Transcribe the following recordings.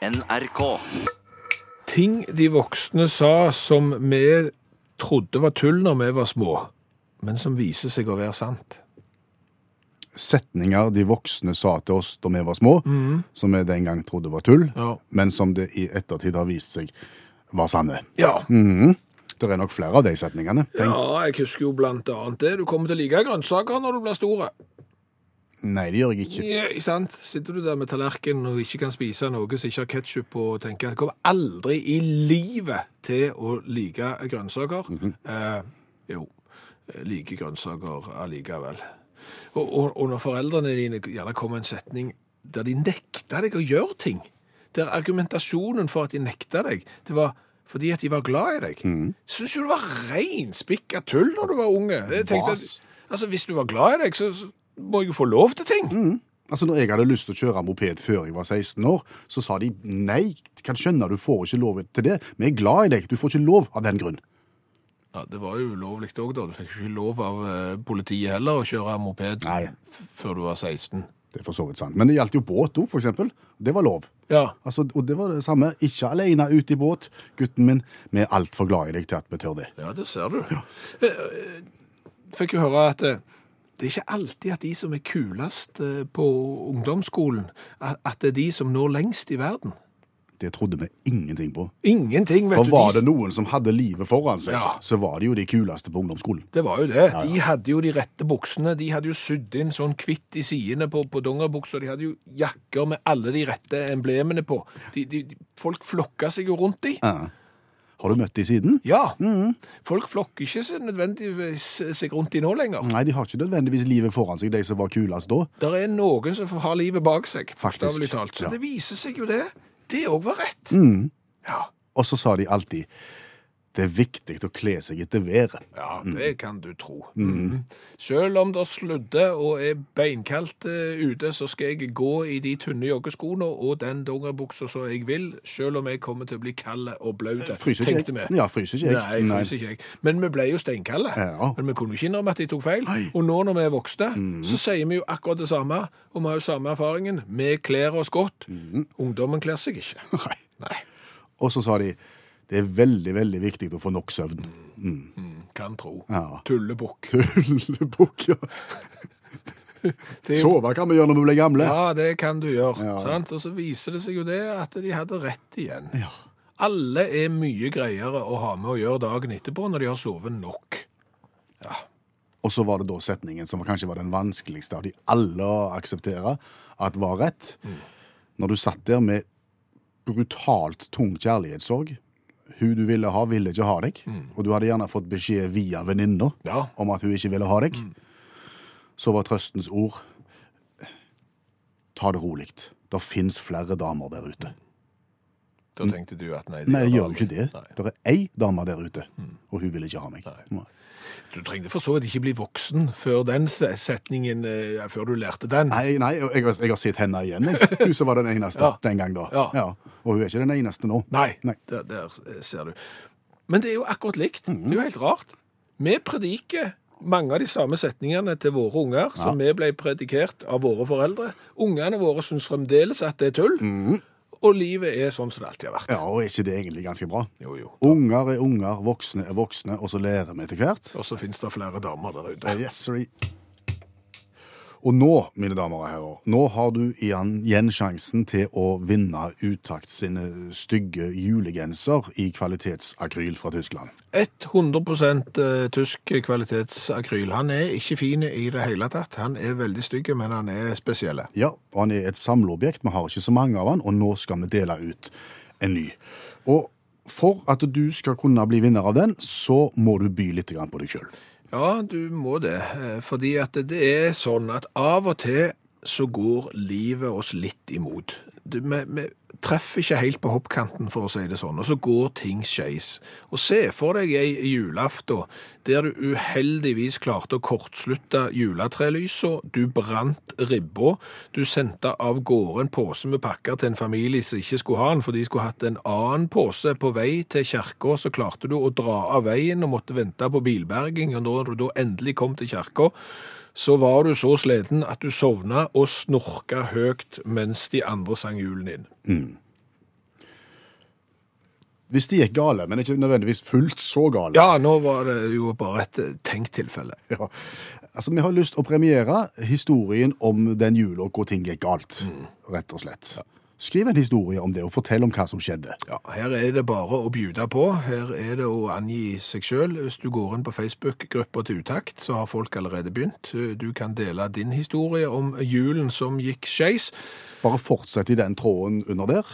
NRK. Ting de voksne sa som vi trodde var tull når vi var små, men som viser seg å være sant. Setninger de voksne sa til oss da vi var små, som vi den gang trodde var tull, Ja. men som det i ettertid har vist seg var sanne. Ja. Det er nok flere av de setningene. Tenk. ja, jeg husker jo blant annet det. Du kommer til å like grønnsaker når du blir store. Nei, det gjør jeg ikke. Ja, ikke sant? Sitter du der med tallerken og ikke kan spise noe som ikke har ketsjup på, og tenker jeg kommer aldri i livet til å like grønnsaker. eh, jo, like grønnsaker allikevel. Og, og, og når foreldrene dine gjerne kommer en setning der de nekter deg å gjøre ting, der argumentasjonen for at de nekta deg, det var fordi at de var glad i deg. Syns jo det var reinspikka tull når du var unge. Jeg tenkte, at, altså, hvis du var glad i deg, så må jeg jo få lov til ting. Altså, når jeg hadde lyst til å kjøre moped før jeg var 16 år, så sa de nei, kan skjønne du får ikke lov til det. Vi er glad i deg, du får ikke lov av den grunn. Ja, Det var jo ulovlig òg, da. Du fikk jo ikke lov av eh, politiet heller å kjøre moped Nei. før du var 16. Det er for så vidt sant. Men det gjaldt jo båt òg, for eksempel. Det var lov. Ja, Altså, og det var det samme. Ikke alene ute i båt. Gutten min, vi er altfor glad i deg til at vi tør det. ja det ser du. Eh, Jeg Fikk jo høre at eh, det er ikke alltid at de som er kulest eh, på ungdomsskolen, at det er de som når lengst i verden. Det trodde vi ingenting på. Ingenting, vet For du. var de- det noen som hadde livet foran seg, Ja. så var de jo de kuleste på ungdomsskolen. Det var jo det. De hadde jo de rette buksene. De hadde jo sydd inn sånn kvitt i sidene på, på dongeribuksa. De hadde jo jakker med alle de rette emblemene på. De, de, de, folk flokka seg jo rundt de. Ja. Har du møtt de siden? Ja. Folk flokker ikke så nødvendigvis seg rundt de nå lenger. Nei, de har ikke nødvendigvis livet foran seg, de som var kulest da. Det er noen som har livet bak seg, bokstavelig talt. Så ja. det viser seg jo det. Det òg var rett. Ja. Og så sa de alltid det er viktig å kle seg etter været. Ja, det kan du tro. Mm. Selv om det sludder og er beinkaldt eh, ute, så skal jeg gå i de tynne joggeskoene og den dongeribuksa som jeg vil, selv om jeg kommer til å bli kald og blaut, Fryser ikke jeg? Ja, fryser ikke jeg. Nei, fryser ikke jeg. Men vi ble jo steinkalde. Ja. Men vi kunne jo ikke innrømme at de tok feil. Nei. Og nå når vi er voksne, mm. så sier vi jo akkurat det samme, og vi har jo samme erfaringen. Vi kler oss godt. Ungdommen kler seg ikke. Mhm. Nei. Nei, Og så sa de det er veldig, veldig viktig å få nok søvn. kan tro. Ja. Tullebukk. Tullebukk, ja. Det Sove kan vi gjøre når vi blir gamle. Ja, det kan du gjøre. Ja. Sant? Og så viser det seg jo det at de hadde rett igjen. Ja. Alle er mye greiere å ha med å gjøre dagen etterpå når de har sovet nok. Og så var det da setningen som kanskje var den vanskeligste av de alle å akseptere at var rett. Når du satt der med brutalt tung kjærlighetssorg, hun du ville ha, ville ikke ha deg, og du hadde gjerne fått beskjed via venninna Ja. om at hun ikke ville ha deg, så var trøstens ord ta det rolig. Det fins flere damer der ute. Da tenkte du at nei, det Nei, jeg gjør jo ikke det. Nei. Det er ei dame der ute, og hun vil ikke ha meg. Nei. Du trengte for så vidt ikke bli voksen før den setningen, eh, før du lærte den. Nei, nei jeg, har, jeg har sett henne igjen, jeg. Hun som var den eneste Ja. den gang da. Ja. Og hun er ikke den eneste nå. Nei, Nei. Der, der ser du. Men det er jo akkurat likt. Mhm. Det er jo helt rart. Vi prediker mange av de samme setningene til våre unger som vi ble predikert av våre foreldre. Ungene våre syns fremdeles at det er tull, Mhm. Og livet er sånn som det alltid har vært. Ja, og er ikke det egentlig ganske bra? Jo, jo. Unger er unger, voksne er voksne, og så lærer vi etter hvert. Og så finnes det flere damer der ute. Yes, sorry. Og nå, mine damer og herrer, nå har du igjen, sjansen til å vinne Utakt sine stygge julegenser i kvalitetsakryl fra Tyskland. 100 eh, tysk kvalitetsakryl. Han er ikke fin i det hele tatt. Han er veldig stygg, men han er spesiell. Ja, og han er et samleobjekt. Vi har ikke så mange av han, og nå skal vi dele ut en ny. Og for at du skal kunne bli vinner av den, så må du by litt på deg sjøl. Ja, du må det. eh, Fordi at det er sånn at av og til så går livet oss litt imot. Vi, treffer ikke helt på hoppkanten, for å si det sånn, og så går ting skeis. Og se for deg ei julaften der du uheldigvis klarte å kortslutte juletrelysa, du brant ribba, du sendte av gårde en pose med pakker til en familie som ikke skulle ha den, for de skulle hatt en annen pose på vei til kirka, så klarte du å dra av veien og måtte vente på bilberging, og når du da endelig kom til kirka, så var du så sliten at du sovna og snorka høyt mens de andre sang julen inn. Hvis de gikk gale, men ikke nødvendigvis fullt så gale. Ja, nå var det jo bare et eh, tenkt tilfelle. Ja. Altså, Vi har lyst å premiere historien om den jula hvor ting gikk galt, rett og slett. Skriv en historie om det, og fortell om hva som skjedde. Ja, her er det bare å bjuda på. Her er det å angi seg sjøl. Hvis du går inn på Facebook-gruppa til Utakt, så har folk allerede begynt. Du kan dele din historie om julen som gikk skeis. Bare fortsett i den tråden under der.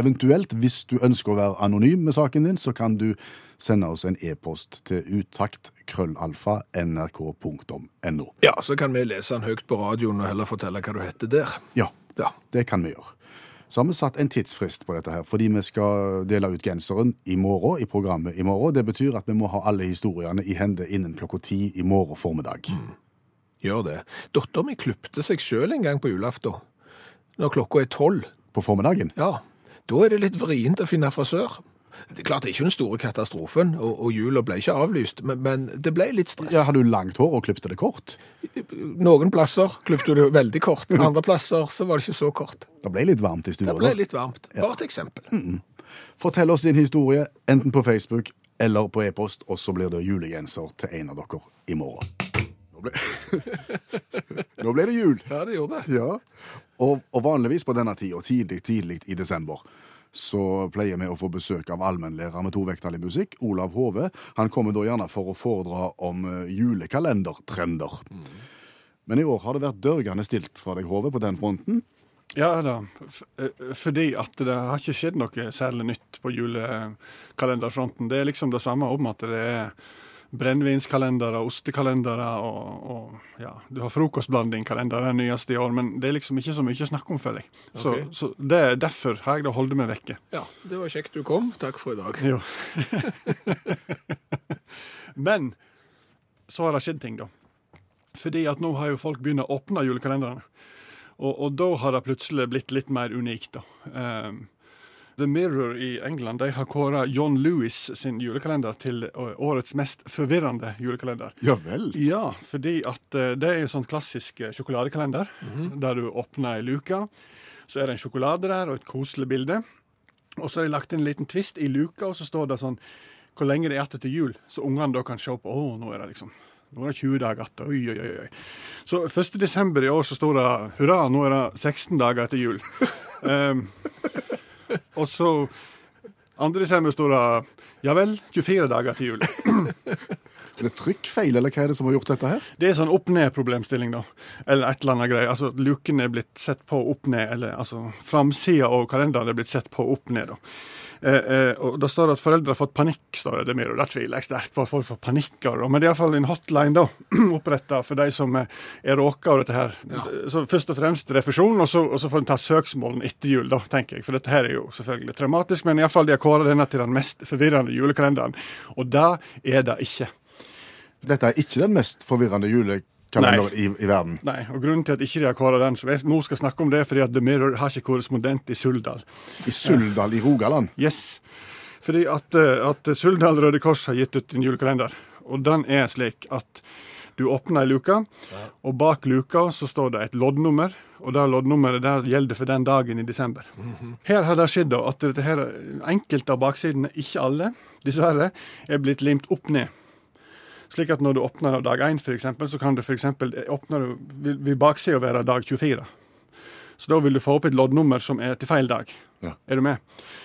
Eventuelt, hvis du ønsker å være anonym med saken din, så kan du sende oss en e-post til utakt.krøllalfa.nrk.no. Ja, så kan vi lese den høyt på radioen og heller fortelle hva du heter der. Ja, Ja. det kan vi gjøre. Så har vi satt en tidsfrist på dette her, fordi vi skal dele ut genseren i morgen, i programmet i morgen. Det betyr at vi må ha alle historiene i hende innen klokka ti i morgen formiddag. Gjør det. Dattera mi klipte seg sjøl en gang på julaften. Når klokka er tolv. På formiddagen? Ja, da er det litt vrient å finne frisør. Det er klart det er ikke den store katastrofen, og, og jula ble ikke avlyst, men, men det ble litt stress. Ja, Hadde du langt hår og klipte det kort? Noen plasser klipte du veldig kort, andre plasser så var det ikke så kort. Det ble litt varmt i Det ble litt varmt. Bare et eksempel. Fortell oss din historie, enten på Facebook eller på e-post, og så blir det julegenser til en av dere i morgen. Nå ble, Nå ble det jul. Ja, det gjorde det. Ja. Og, og vanligvis på denne tida, tidlig, tidlig i desember, så pleier vi å få besøk av allmennlærer med tovektig musikk, Olav Hove. Han kommer da gjerne for å foredra om julekalendertrender. julekalendertrender. Men i år har det vært dørgende stilt fra deg, Hove, på den fronten. Ja da, eh, fordi at det har ikke skjedd noe særlig nytt på julekalenderfronten. Det er liksom det samme om at det er brennevinskalendere, ostekalendere og, og ja, du har frokostblandingkalender den nyeste i år, men det er liksom ikke så mye å snakke om, føler jeg. Så, okay. så det er derfor har jeg da holdt meg vekke. Ja, det var kjekt du kom. Takk for i dag. Jo. Men så har det skjedd ting, da. Fordi at nå har jo folk begynt å åpne julekalenderne. Og, og da har det plutselig blitt litt mer unikt, da. Um, The Mirror i England de har kåra John Lewis sin julekalender til årets mest forvirrende julekalender. Ja vel. Ja, fordi at eh, det er en sånn klassisk eh, sjokoladekalender, der du åpner ei luke. Så er det en sjokolade der og et koselig bilde. Og så er det lagt inn en liten twist i luka, og så står det sånn hvor lenge det er igjen til jul. Så ungene da kan se på å, nå er det liksom nå er det 20 dager igjen. Oi, oi, oi. oi. Så 1. desember i år så står det hurra, nå er det 16 dager etter jul. um, og så 2. desember står det ja vel, 24 dager til jul. Er det trykkfeil, eller hva er det som har gjort dette her? Det er sånn opp-ned-problemstilling, da. Eller et eller annet greie. Altså, luken er blitt sett på opp-ned, eller altså framsida av kalenderen er blitt sett på opp-ned, da. Eh, eh, og da står det at foreldre har fått panikk, står det. det mer, og det tviler jeg sterkt på at folk får panikk av det. Men det er iallfall en hotline da, oppretta for de som eh, er råka av dette her. Så først og fremst refusjon, og så, og så får en ta søksmålen etter jul, da, tenker jeg. For dette her er jo selvfølgelig traumatisk, men iallfall de har kåra denne til den mest forvirrende julekalenderen. Og det er det ikke. Dette er ikke den mest forvirrende julekalenderen i, i verden. Nei, og grunnen til at ikke de har kåra den, som jeg nå skal snakke om det, er fordi at The Mirror har ikke korrespondent i Suldal. I Suldal i Rogaland. Yes. Fordi at, eh, at Suldal Røde Kors har gitt ut en julekalender, og den er slik at du åpner ei luke, og bak luka så står det et loddnummer, og det loddnummeret der gjelder for den dagen i desember. Her har det skjedd da at dette her, enkelte av baksidene, ikke alle, dessverre, er blitt limt opp ned. Slik at når du åpner av dag 1, for eksempel, så kan du for eksempel åpne du, vil, vil baksida være dag 24. Så da vil du få opp et loddnummer som er til feil dag. Ja. Er du med?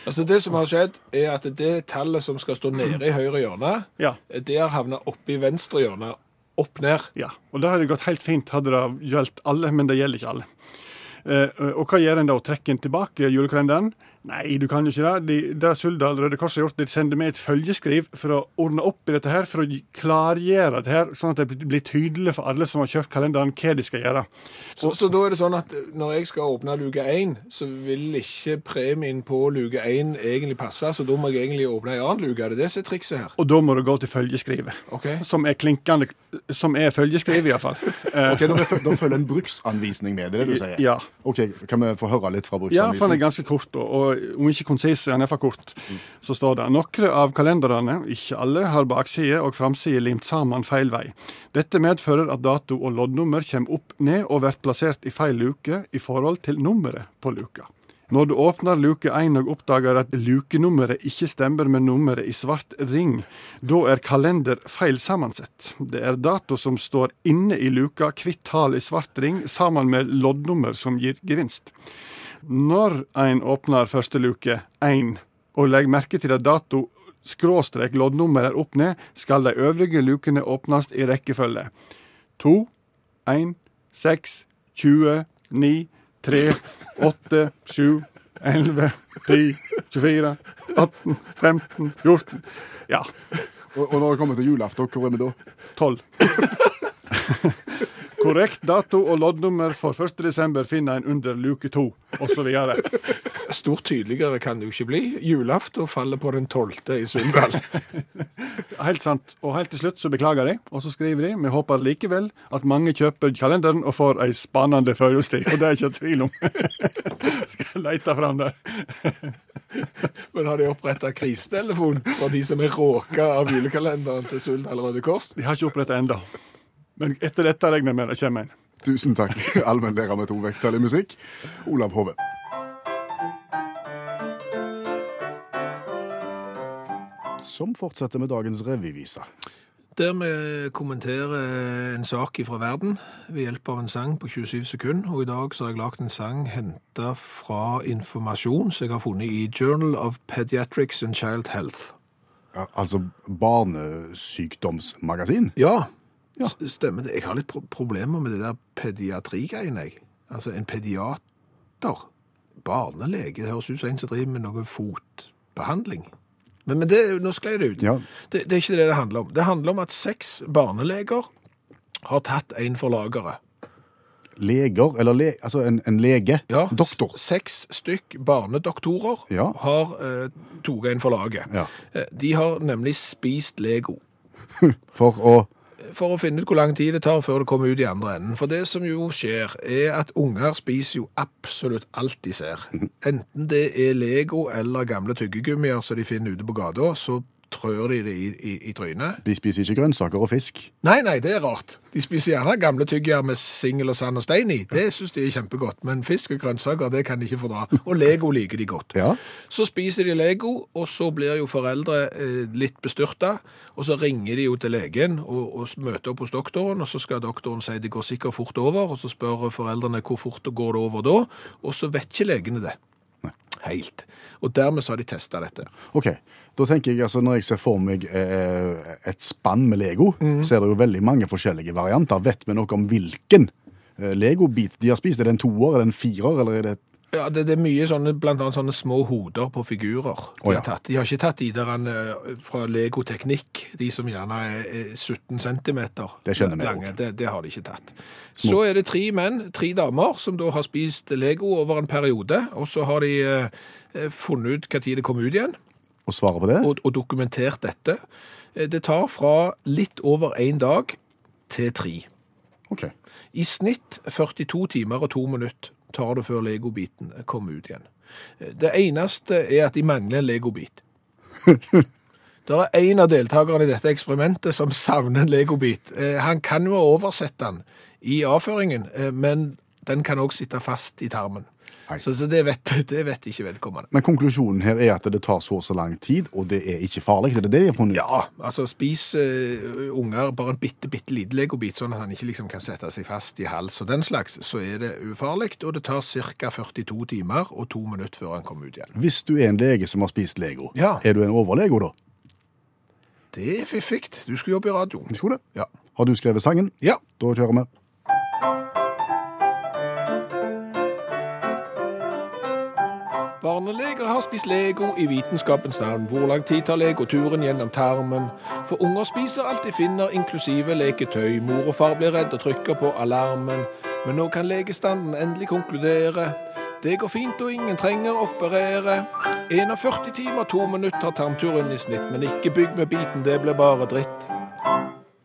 Altså Det som har skjedd, er at det tallet som skal stå nede i høyre hjørne, Ja. det har havna oppe i venstre hjørne. Opp ned. Ja, og det hadde gått helt fint hadde det gjeldt alle, men det gjelder ikke alle. Eh, og hva gjør en da? Trekker en tilbake julekalenderen? Nei, du kan jo ikke det. De, det Suldal Røde Kors har gjort, de sender med et følgeskriv for å ordne opp i dette her, for å klargjøre dette her, sånn at det blir tydelig for alle som har kjørt kalenderen, hva de skal gjøre. Så, så da er det sånn at når jeg skal åpne luke 1, så vil ikke premien på luke 1 egentlig passe, så da må jeg egentlig åpne en annen luke. Er det det som er trikset her? Og da må du gå til følgeskrivet, okay. som er klinkende Som er følgeskrivet, iallfall. okay, Ok, Da, da følger en bruksanvisning med, det er det du sier? ja. Ok, Kan vi få høre litt fra Ja, for den er ganske kort, og, og ikke konsis, er den for kort. Så står det noen av kalenderne, ikke alle, har bakside og framside limt sammen feil vei. Dette medfører at dato og loddnummer kommer opp ned og blir plassert i feil luke i forhold til nummeret på luka. Når du åpner luke 1 og oppdager at lukenummeret ikke stemmer med nummeret i svart ring, da er kalender feil sammensett. Det er dato som står inne i luka, kvitt tall i svart ring, sammen med loddnummer som gir gevinst. Når en åpner første luke 1 og legger merke til at dato skråstrek loddnummer er opp ned, skal de øvrige lukene åpnes i rekkefølge. 2, 1, 6, 20, 9, 3, 8, 7, 11, 10, 24, 18, 15, 14 Ja, Og, og når det kommer til julaften, hvor er vi da? 12. Korrekt dato og loddnummer for 1. desember finner en under luke 2, osv. Stort tydeligere kan det jo ikke bli. Julaften faller på den 12. i Sunndal. Helt sant. Og helt til slutt så beklager de, og så skriver de vi håper likevel at mange kjøper kalenderen og får ei spennende førjulstid. Og det er ikke tvil om. Skal lete fram der. Men har de oppretta krisetelefon for de som er råka av julekalenderen til Suldal Røde Kors? De har ikke oppretta ennå. Men etter dette regner jeg med det kommer en. Tusen takk, allmennlærer med to vekttall i musikk, Olav Hove. Som fortsetter med dagens revyvise. Der vi kommenterer en sak fra verden ved hjelp av en sang på 27 sekunder. Og i dag så har jeg lagd en sang henta fra informasjon som jeg har funnet i Journal of Pediatrics and Child Health. Ja, altså barnesykdomsmagasin. Ja, Ja. stemmer det. Jeg har litt pro problemer med det der pediatrigreiene, jeg. Altså en pediater. Barnelege. Det høres ut som en som driver med noe fotbehandling. Men, men det, nå sklei det ut. Ja. Det, det er ikke det det handler om. Det handler om at seks barneleger har tatt en for lageret. Leger, eller le, altså en, en lege. Ja, Doktor. Seks stykk barnedoktorer Ja. har eh, tatt en for laget. Ja. Eh, De har nemlig spist Lego. For å For å finne ut hvor lang tid det tar før det kommer ut i andre enden. For det som jo skjer, er at unger spiser jo absolutt alt de ser. Enten det er Lego eller gamle tyggegummier som de finner ute på gata, så trør de det i, i, i trynet. De spiser ikke grønnsaker og fisk. Nei, nei, det er rart. De spiser gjerne gamle tyggjær med singel og sand og stein i. Det syns de er kjempegodt. Men fisk og grønnsaker, det kan de ikke fordra. Og Lego liker de godt. Ja. Så spiser de Lego, og så blir jo foreldre eh, litt bestyrta. Og så ringer de jo til legen og, og møter opp hos doktoren, og så skal doktoren si det går sikkert fort over. Og så spør foreldrene hvor fort det går det over da, og så vet ikke legene det. Helt. Og dermed så har de testa dette. Ok, da tenker jeg altså Når jeg ser for meg eh, et spann med Lego, så er det jo veldig mange forskjellige varianter. Vet vi noe om hvilken eh, Lego-bit de har spist? Er det en toer, er det en firer, eller er det Ja, det, det er mye sånne, blant annet sånne små hoder på figurer. De, Å, ja. har, tatt. de har ikke tatt de der eh, fra Lego Teknikk, de som gjerne er er 17 cm Det lange. Det, det har de ikke tatt. Så er det tre menn, tre damer, som da har spist Lego over en periode, og så har de eh, funnet ut tid det kom ut igjen, Og svaret på det? og, og dokumentert dette. Eh, Det tar fra litt over en dag til tre. Okay. I snitt 42 timer og to minutter tar det før legobiten kommer ut igjen. Det eneste er at de mangler en legobit. Det er en av deltakerne i dette eksperimentet som savner en legobit. Eh, Han kan jo oversette den i avføringen, eh, men den kan også sitte fast i tarmen. Så, så det, vet, det vet ikke vedkommende. Men konklusjonen her er at det tar så og så lang tid, og det er ikke farlig. Er det det de har funnet ut? Ja, altså spis uh, unger bare en bitte, bitte liten legobit, sånn at han ikke liksom kan sette seg fast i hals og den slags, så er det ufarlig, og det tar ca. 42 timer og to minutter før han kommer ut igjen. Hvis du er en lege som har spist Lego, Ja. er du en overlego da? Det er fiffig. Du skulle jobbe i radioen. Skulle det? Ja. Har du skrevet sangen? Ja. Da kjører vi. Barneleger har spist Lego i vitenskapens navn. Hvor lang tid tar Lego-turen gjennom tarmen? For unger spiser alt de finner, inklusive leketøy. Mor og far blir redd og trykker på alarmen. Men nå kan legestanden endelig konkludere. Det går fint, og ingen trenger operere. 41 timer, to minutter tar tarmturen i snitt, men ikke bygg med biten, det blir bare dritt.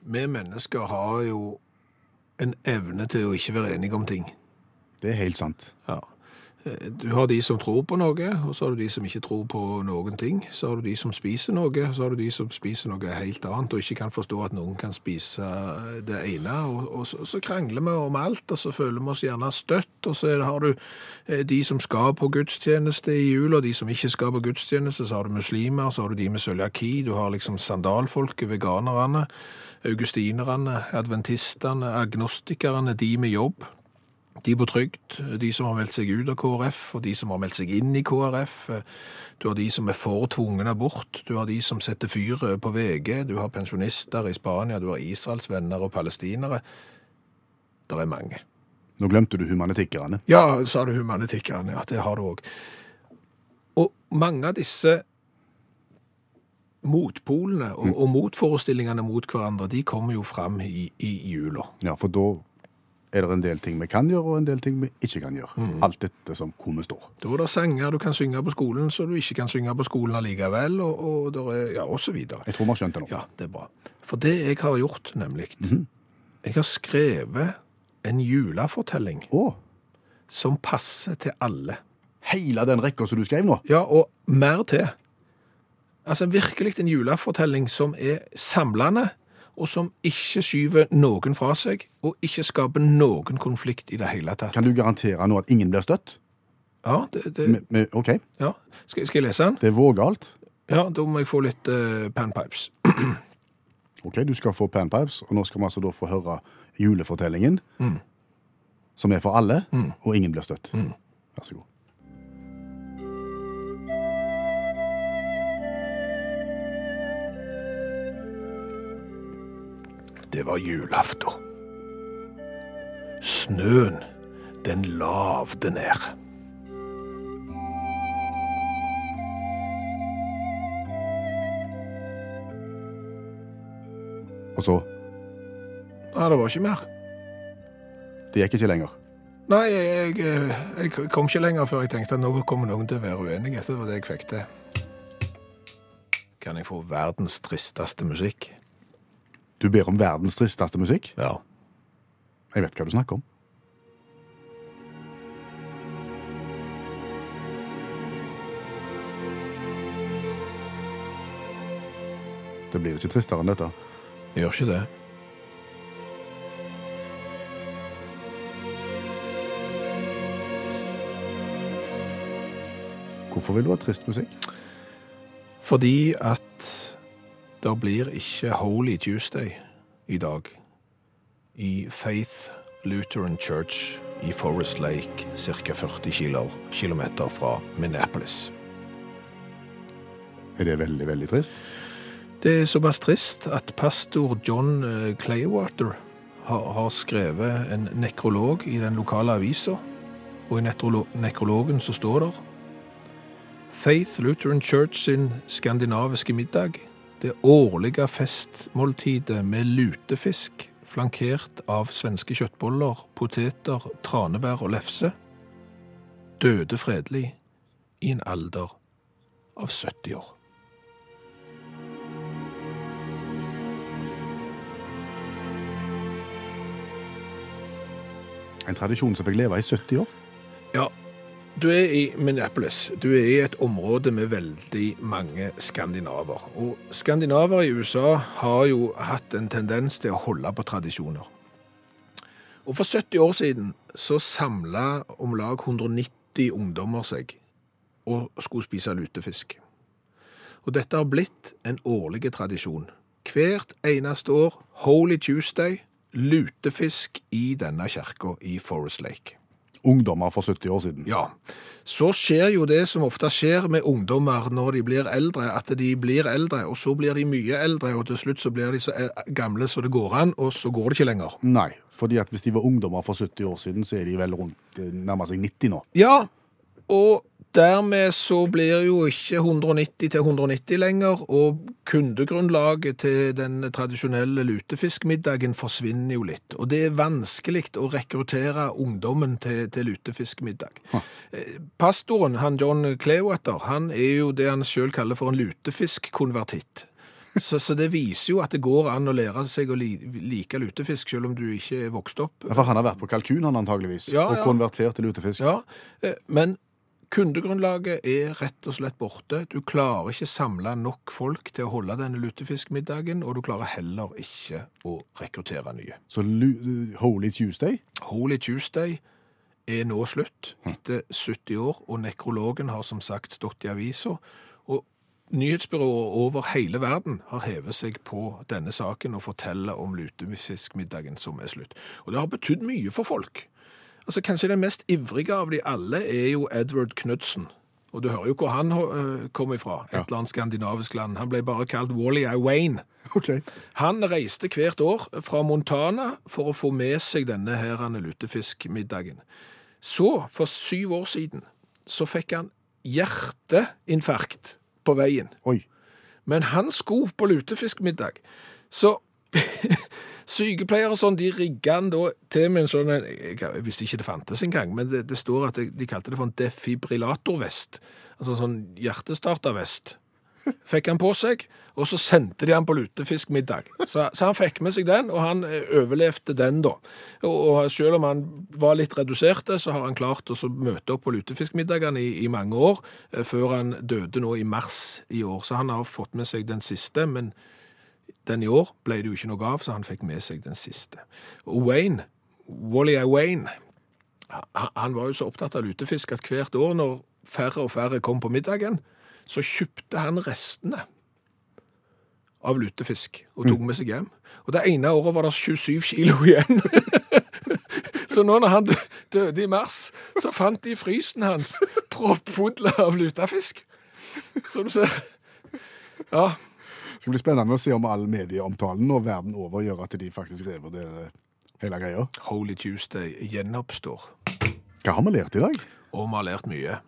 Vi mennesker har jo en evne til å ikke være enige om ting. Det er helt sant. Ja. Eh, Du har de som tror på noe, og så har du de som ikke tror på noen ting. Så har du de som spiser noe, så har du de som spiser noe helt annet, og ikke kan forstå at noen kan spise det ene. Og, og så, så krangler vi om alt, og så føler vi oss gjerne støtt. Og så har du eh, de som skal på gudstjeneste i jul, og de som ikke skal på gudstjeneste. Så har du muslimer, så har du de med cøliaki, du har liksom sandalfolket, veganerne, augustinerne, adventistene, agnostikerne, de med jobb. De på trygd, de som har meldt seg ut av KrF, og de som har meldt seg inn i KrF. Du har de som er for tvungen abort, du har de som setter fyr på VG, du har pensjonister i Spania, du har Israels venner og palestinere. Det er mange. Nå glemte du humanitikkerne. Ja, sa du humanitikkerne, ja, det har du òg. Og mange av disse motpolene og, og motforestillingene mot hverandre, de kommer jo fram i, i jula. Ja, for da er det en del ting vi kan gjøre, og en del ting vi ikke kan gjøre. Alt dette som hvor vi står. Da er det sanger du kan synge på skolen, så du ikke kan synge på skolen allikevel, og, og, der er, ja, og så videre. Jeg tror vi har skjønt det nå. Ja, det er bra. For det jeg har gjort, nemlig, jeg har skrevet en julefortelling oh. som passer til alle. hele den rekka som du skrev nå. Ja, og mer til. Altså virkelig en julefortelling som er samlende, og som ikke skyver noen fra seg, og ikke skaper noen konflikt i det hele tatt. Kan du garantere nå at ingen blir støtt? Ja, det, det, Me- me- OK, ja. Skal, skal jeg lese den? det er vågalt. Ja, da må jeg få litt uh, panpipes. Ok, Du skal få panpipes, og nå skal vi altså da få høre julefortellingen. Som er for alle, og ingen blir støtt. Vær så god. Det var julaften. Snøen, den lavde ned. Og så Nei, det var ikke mer. Det gikk ikke lenger. Nei, jeg, jeg, jeg kom ikke lenger før jeg tenkte at nå kommer noen til å være uenige. Det var det jeg fikk til. Kan jeg få verdens tristeste musikk? Du ber om verdens tristeste musikk. Ja. Jeg vet hva du snakker om. Det blir ikke tristere enn dette. Jeg gjør ikke det. Hvorfor vil du ha trist musikk? Fordi at det blir ikke Holy Tuesday i dag i Faith Lutheran Church i Forest Lake, ca. 40 km kilometer fra Minneapolis. Er det veldig, veldig trist? Det er såpass trist at pastor John eh, Claywater har, har skrevet en nekrolog i den lokale avisa, og i nekrologen så står det Faith Lutheran Church sin skandinaviske middag, det årlige festmåltidet med lutefisk, flankert av svenske kjøttboller, poteter, tranebær og lefse, døde fredelig i en alder av 70 år. En tradisjon som fikk leve i 70 år? Ja, du er i Minneapolis. Du er i et område med veldig mange skandinaver. Og skandinaver i USA har jo hatt en tendens til å holde på tradisjoner. Og for 70 år siden så samla om lag 190 ungdommer seg og skulle spise lutefisk. Og dette har blitt en årlig tradisjon. Hvert eneste år, Holy Tuesday, lutefisk i denne kirka i Forest Lake. Ungdommer for 70 år siden. Ja, så skjer jo det som ofte skjer med ungdommer når de blir eldre, at de blir eldre, og så blir de mye eldre, og til slutt så blir de så e- gamle så det går an, og så går det ikke lenger. Nei, fordi at hvis de var ungdommer for 70 år siden, så er de vel rundt eh, nærmer seg 90 nå. Ja, og dermed så blir jo ikke 190 til 190 lenger, og kundegrunnlaget til den tradisjonelle lutefiskmiddagen forsvinner jo litt. Og det er vanskelig å rekruttere ungdommen til, til lutefiskmiddag. Eh, Pastoren, han John Clewater, han er jo det han selv kaller for en lutefiskkonvertitt. Så, så det viser jo at det går an å lære seg å li, like lutefisk, selv om du ikke er vokst opp. For han har vært på kalkun, han antageligvis, Ja, og ja. konvertert til lutefisk. Ja, eh, men kundegrunnlaget er rett og slett borte. Du klarer ikke samle nok folk til å holde denne lutefiskmiddagen, og du klarer heller ikke å rekruttere nye. Så Holy Tuesday Holy Tuesday er nå slutt etter 70 år, og nekrologen har som sagt stått i avisa. Og nyhetsbyråer over hele verden har hevet seg på denne saken og forteller om lutefiskmiddagen som er slutt. Og det har betydd mye for folk. Altså Kanskje den mest ivrige av de alle er jo Edward Knudsen. Og du hører jo hvor han øh, kom ifra. Et eller annet skandinavisk land. Han ble bare kalt Wally I. Wayne. OK. Han reiste hvert år fra Montana for å få med seg denne her lutefiskmiddagen. Så, for syv år siden, så fikk han hjerteinfarkt på veien. Oi. Men han skulle på lutefiskmiddag. Så sykepleiere og sånn, de rigga han da til med en sånn en- Jeg visste ikke det fantes engang, men det, det står at de, kalte det for en defibrillatorvest. Altså sånn hjertestartervest. Fikk han på seg, og så sendte de han på lutefiskmiddag. Så, så han fikk med seg den, og han eh, overlevde den, da. Og, og selv om han var litt reduserte, så har han klart å møte opp på lutefiskmiddagene i, i mange år, eh, før han døde nå i mars i år. Så han har fått med seg den siste, men den i år ble det jo ikke noe av, så han fikk med seg den siste. Og Wayne, Wally A. Wayne, han, han var jo så opptatt av lutefisk at hvert år når færre og færre kom på middagen, så kjøpte han restene av lutefisk og tok med seg hjem. Og det ene året var det 27 kilo igjen. så nå når han døde i mars, så fant de frysen hans proppfull av lutefisk. Som du ser. Ja, Det skal bli spennende å se om all medieomtalen og verden over gjør at de faktisk revurderer hele greia. Holy Tuesday gjenoppstår. Hva har vi lært i dag? Og vi har lært mye.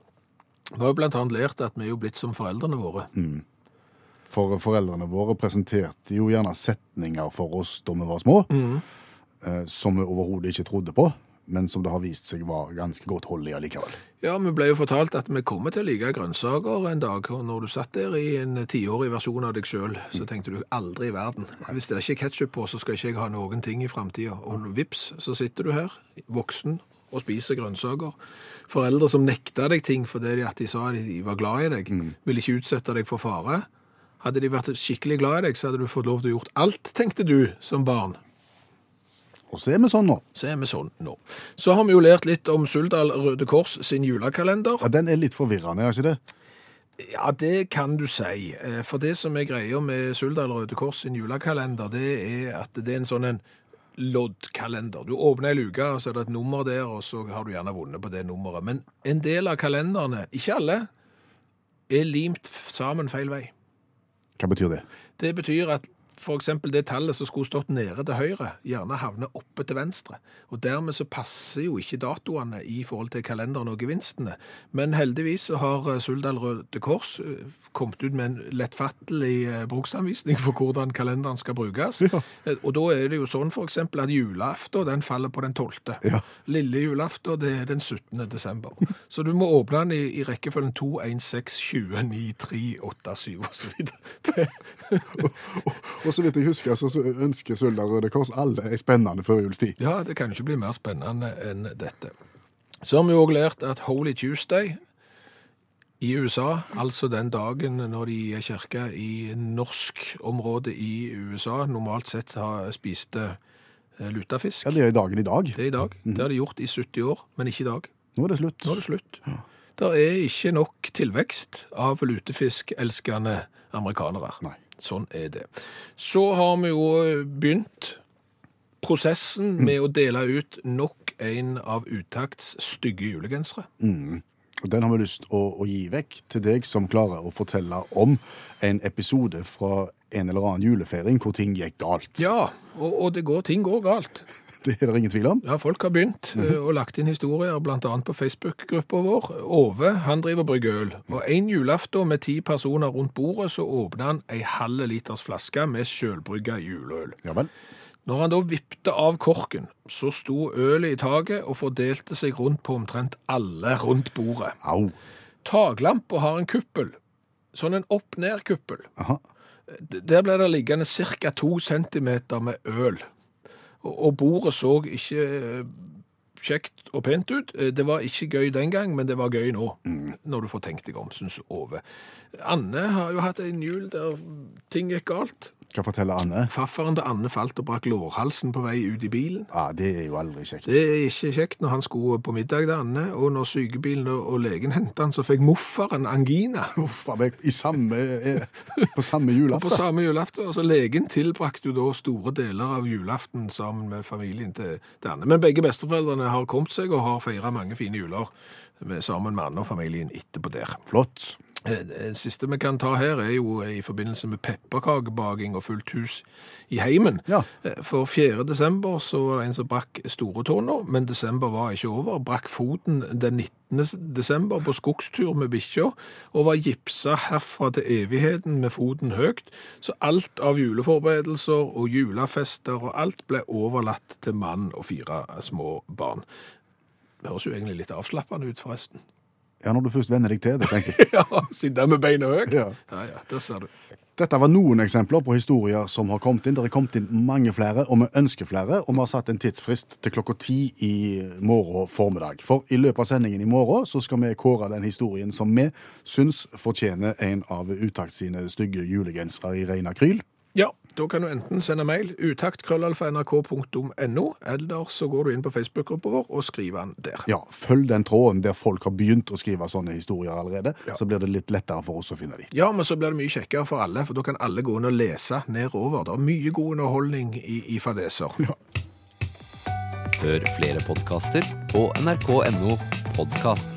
Vi har jo blant annet lært at vi er jo blitt som foreldrene våre. For foreldrene våre presenterte jo gjerne setninger for oss da vi var små, eh, som vi overhodet ikke trodde på, men som det har vist seg var ganske godt hold i allikevel. Ja, vi ble jo fortalt at vi kommer til å like grønnsaker en dag, og når du satt der i en tiårig versjon av deg sjøl, så tenkte du aldri i verden. Hvis det er ikke ketsjup på, så skal ikke jeg ha noen ting i framtida. Og vips, så sitter du her, voksen, og spiser grønnsaker. Foreldre som nekta deg ting fordi de sa de var glad i deg, ville ikke utsette deg for fare. Hadde de vært skikkelig glad i deg, så hadde du fått lov til å gjort alt, tenkte du som barn. Og så er vi sånn nå. Så er vi sånn nå. Så har vi jo lært litt om Suldal Røde Kors sin julekalender. Ja, Den er litt forvirrende, er ikke det? Ja, det kan du si. Eh, For det som er greia med Suldal Røde Kors sin julekalender, det er at det er en sånn en loddkalender. Du åpner ei luke, og så er det et nummer der, og så har du gjerne vunnet på det nummeret. Men en del av kalenderne, ikke alle, er limt sammen feil vei. Hva betyr det? Det betyr at eksempel det tallet som skulle stått nede til høyre, gjerne havner oppe til venstre. Og dermed så passer jo ikke datoene i forhold til kalenderen og gevinstene. Men heldigvis så har eh, Suldal Røde Kors eh, kommet ut med en lettfattelig eh, bruksanvisning for hvordan kalenderen skal brukes. Ja. Og da er det jo sånn eksempel at julaften, den faller på den 12. Ja. Lille julaften, det er den 17. desember. Så du må åpne den i, i rekkefølgen 2, 1, 6, 20, 9, 3, 8, 7 og så videre. Det, Og så vidt jeg husker, så ønsker Suldal Røde Kors alle ei spennende førjulstid. Ja, det kan ikke bli mer spennende enn dette. Så har vi også lært at Holy Tuesday i USA, altså den dagen når de er kirke i norsk område i USA, normalt sett har spiste eh, lutefisk. Ja, det er dagen i dag. Det er i dag. Det har de gjort i 70 år, men ikke i dag. Nå er det slutt. Nå er det slutt. Det er ikke nok tilvekst av lutefiskelskende amerikanere. Nei. Sånn er det. Så har vi jo begynt prosessen med å dele ut nok en av Utakts stygge julegensere. Og Den har vi lyst å, å gi vekk til deg som klarer å fortelle om en episode fra en eller annen julefeiring hvor ting gikk galt. Ja, og, og det går, ting går galt. Det er det ingen tvil om. Ja, folk har begynt eh, og lagt inn historier, annet på Facebook-gruppa vår. Ove, han driver og brygger øl. Og en julaften med ti personer rundt bordet, så åpner han ei halv liters flaske med sjølbrygga juleøl. Ja vel. Når han da vippte av korken, så sto ølet i taket og fordelte seg rundt på omtrent alle rundt bordet. Au. Taklampa har en kuppel, sånn en opp-ned-kuppel. Der ble det liggende ca. to centimeter med øl. Og, bordet så ikke eh, kjekt og pent ut. Eh, Det var ikke gøy den gang, men det var gøy nå, når du får tenkt deg om, syns Ove. Anne har jo hatt en jul der ting gikk galt. Hva forteller Anne? Farfaren til Anne falt og brakk lårhalsen på vei ut i bilen. Ja, Det er jo aldri kjekt. Det er ikke kjekt når han skulle på middag til Anne, og når sykebilen og legen hentet han, så fikk moffaren angina. A. I samme, eh, på samme Og på julaften. samme julaften. Altså, legen tilbrakte jo da store deler av julaften sammen med familien til, til Anne. Men begge besteforeldrene har kommet seg og har feira mange fine juler sammen med andre familien etterpå der. Flott. Eh, Det siste vi kan ta her er jo i forbindelse med pepperkakebaking og fullt hus i heimen. Ja. Eh, For 4. desember så var det en som brakk store tårna, men desember var ikke over. Brakk foten den 19. desember på skogstur med bikkja, og var gipsa herfra til evigheten med foten høyt. Så alt av juleforberedelser og julefester og alt ble overlatt til mann og fire små barn. Det høres jo egentlig litt avslappende ut, forresten. Ja, når du først venner deg til det, tenker jeg. Ja, sitte med beina høyt. Ja. ja, ja, det ser du. Dette var noen eksempler på historier som har kommet inn. Det er kommet inn mange flere, og vi ønsker flere. Og vi har satt en tidsfrist til klokka ti i morgen formiddag. For i løpet av sendingen i morgen så skal vi kåre den historien som vi syns fortjener en av Utakt sine stygge julegensere i rein akryl. Ja, da kan du enten sende mail utakt.krøllalfa.nrk.no, eller så går du inn på Facebook-gruppa vår og skriver den der. Ja, følg den tråden der folk har begynt å skrive sånne historier allerede. Ja. Så blir det litt lettere for oss å finne dem. Ja, men så blir det mye kjekkere for alle, for da kan alle gå inn og lese nedover. Det er mye god underholdning i, i fadeser. Hør flere podkaster på nrk.no podkast.